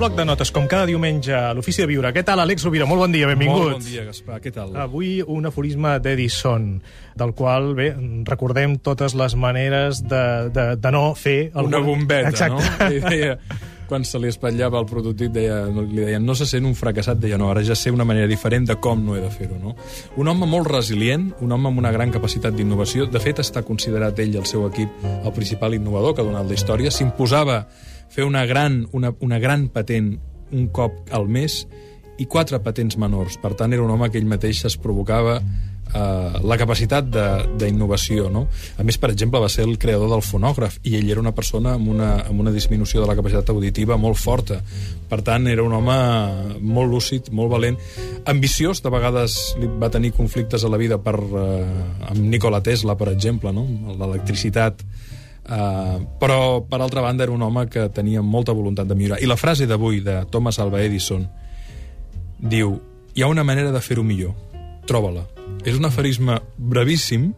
bloc de notes, com cada diumenge a l'Ofici de Viure. Què tal, Àlex Rovira? Molt bon dia, benvingut. Molt bon dia, Gaspar. Què tal? Avui un aforisme d'Edison, del qual, bé, recordem totes les maneres de, de, de no fer... Una bombeta, Exacte. no? I deia, quan se li espatllava el prototip, deia, li deien no se sent un fracassat, deia no, ara ja sé una manera diferent de com no he de fer-ho. No? Un home molt resilient, un home amb una gran capacitat d'innovació, de fet està considerat ell i el seu equip el principal innovador que ha donat la història, s'imposava fer una gran, una, una gran patent un cop al mes i quatre patents menors. Per tant, era un home que ell mateix es provocava eh, la capacitat d'innovació. No? A més, per exemple, va ser el creador del fonògraf i ell era una persona amb una, amb una disminució de la capacitat auditiva molt forta. Per tant, era un home molt lúcid, molt valent, ambiciós, de vegades li va tenir conflictes a la vida per, eh, amb Nikola Tesla, per exemple, no? l'electricitat, Uh, però, per altra banda, era un home que tenia molta voluntat de millorar. I la frase d'avui de Thomas Alva Edison diu hi ha una manera de fer-ho millor, troba-la. És un aferisme brevíssim,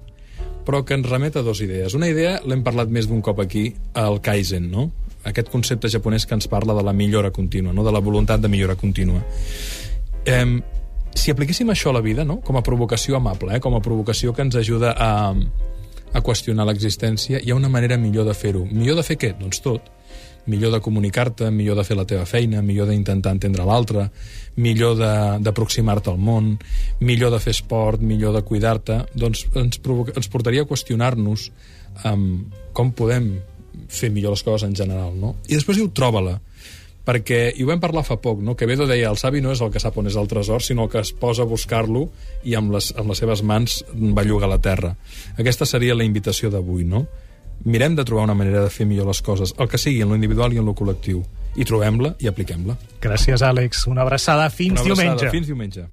però que ens remet a dues idees. Una idea, l'hem parlat més d'un cop aquí, el Kaizen, no? aquest concepte japonès que ens parla de la millora contínua, no? de la voluntat de millora contínua. Eh, si apliquéssim això a la vida, no? com a provocació amable, eh? com a provocació que ens ajuda a, a qüestionar l'existència, hi ha una manera millor de fer-ho. Millor de fer què? Doncs tot. Millor de comunicar-te, millor de fer la teva feina, millor d'intentar entendre l'altre, millor d'aproximar-te al món, millor de fer esport, millor de cuidar-te, doncs ens, ens portaria a qüestionar-nos um, com podem fer millor les coses en general, no? I després diu, troba-la, perquè, i ho vam parlar fa poc, no? Quevedo deia, el savi no és el que sap on és el tresor, sinó el que es posa a buscar-lo i amb les, amb les seves mans belluga la terra. Aquesta seria la invitació d'avui, no? Mirem de trobar una manera de fer millor les coses, el que sigui, en lo individual i en lo col·lectiu. I trobem-la i apliquem-la. Gràcies, Àlex. Una abraçada. Fins una abraçada. diumenge. Fins diumenge.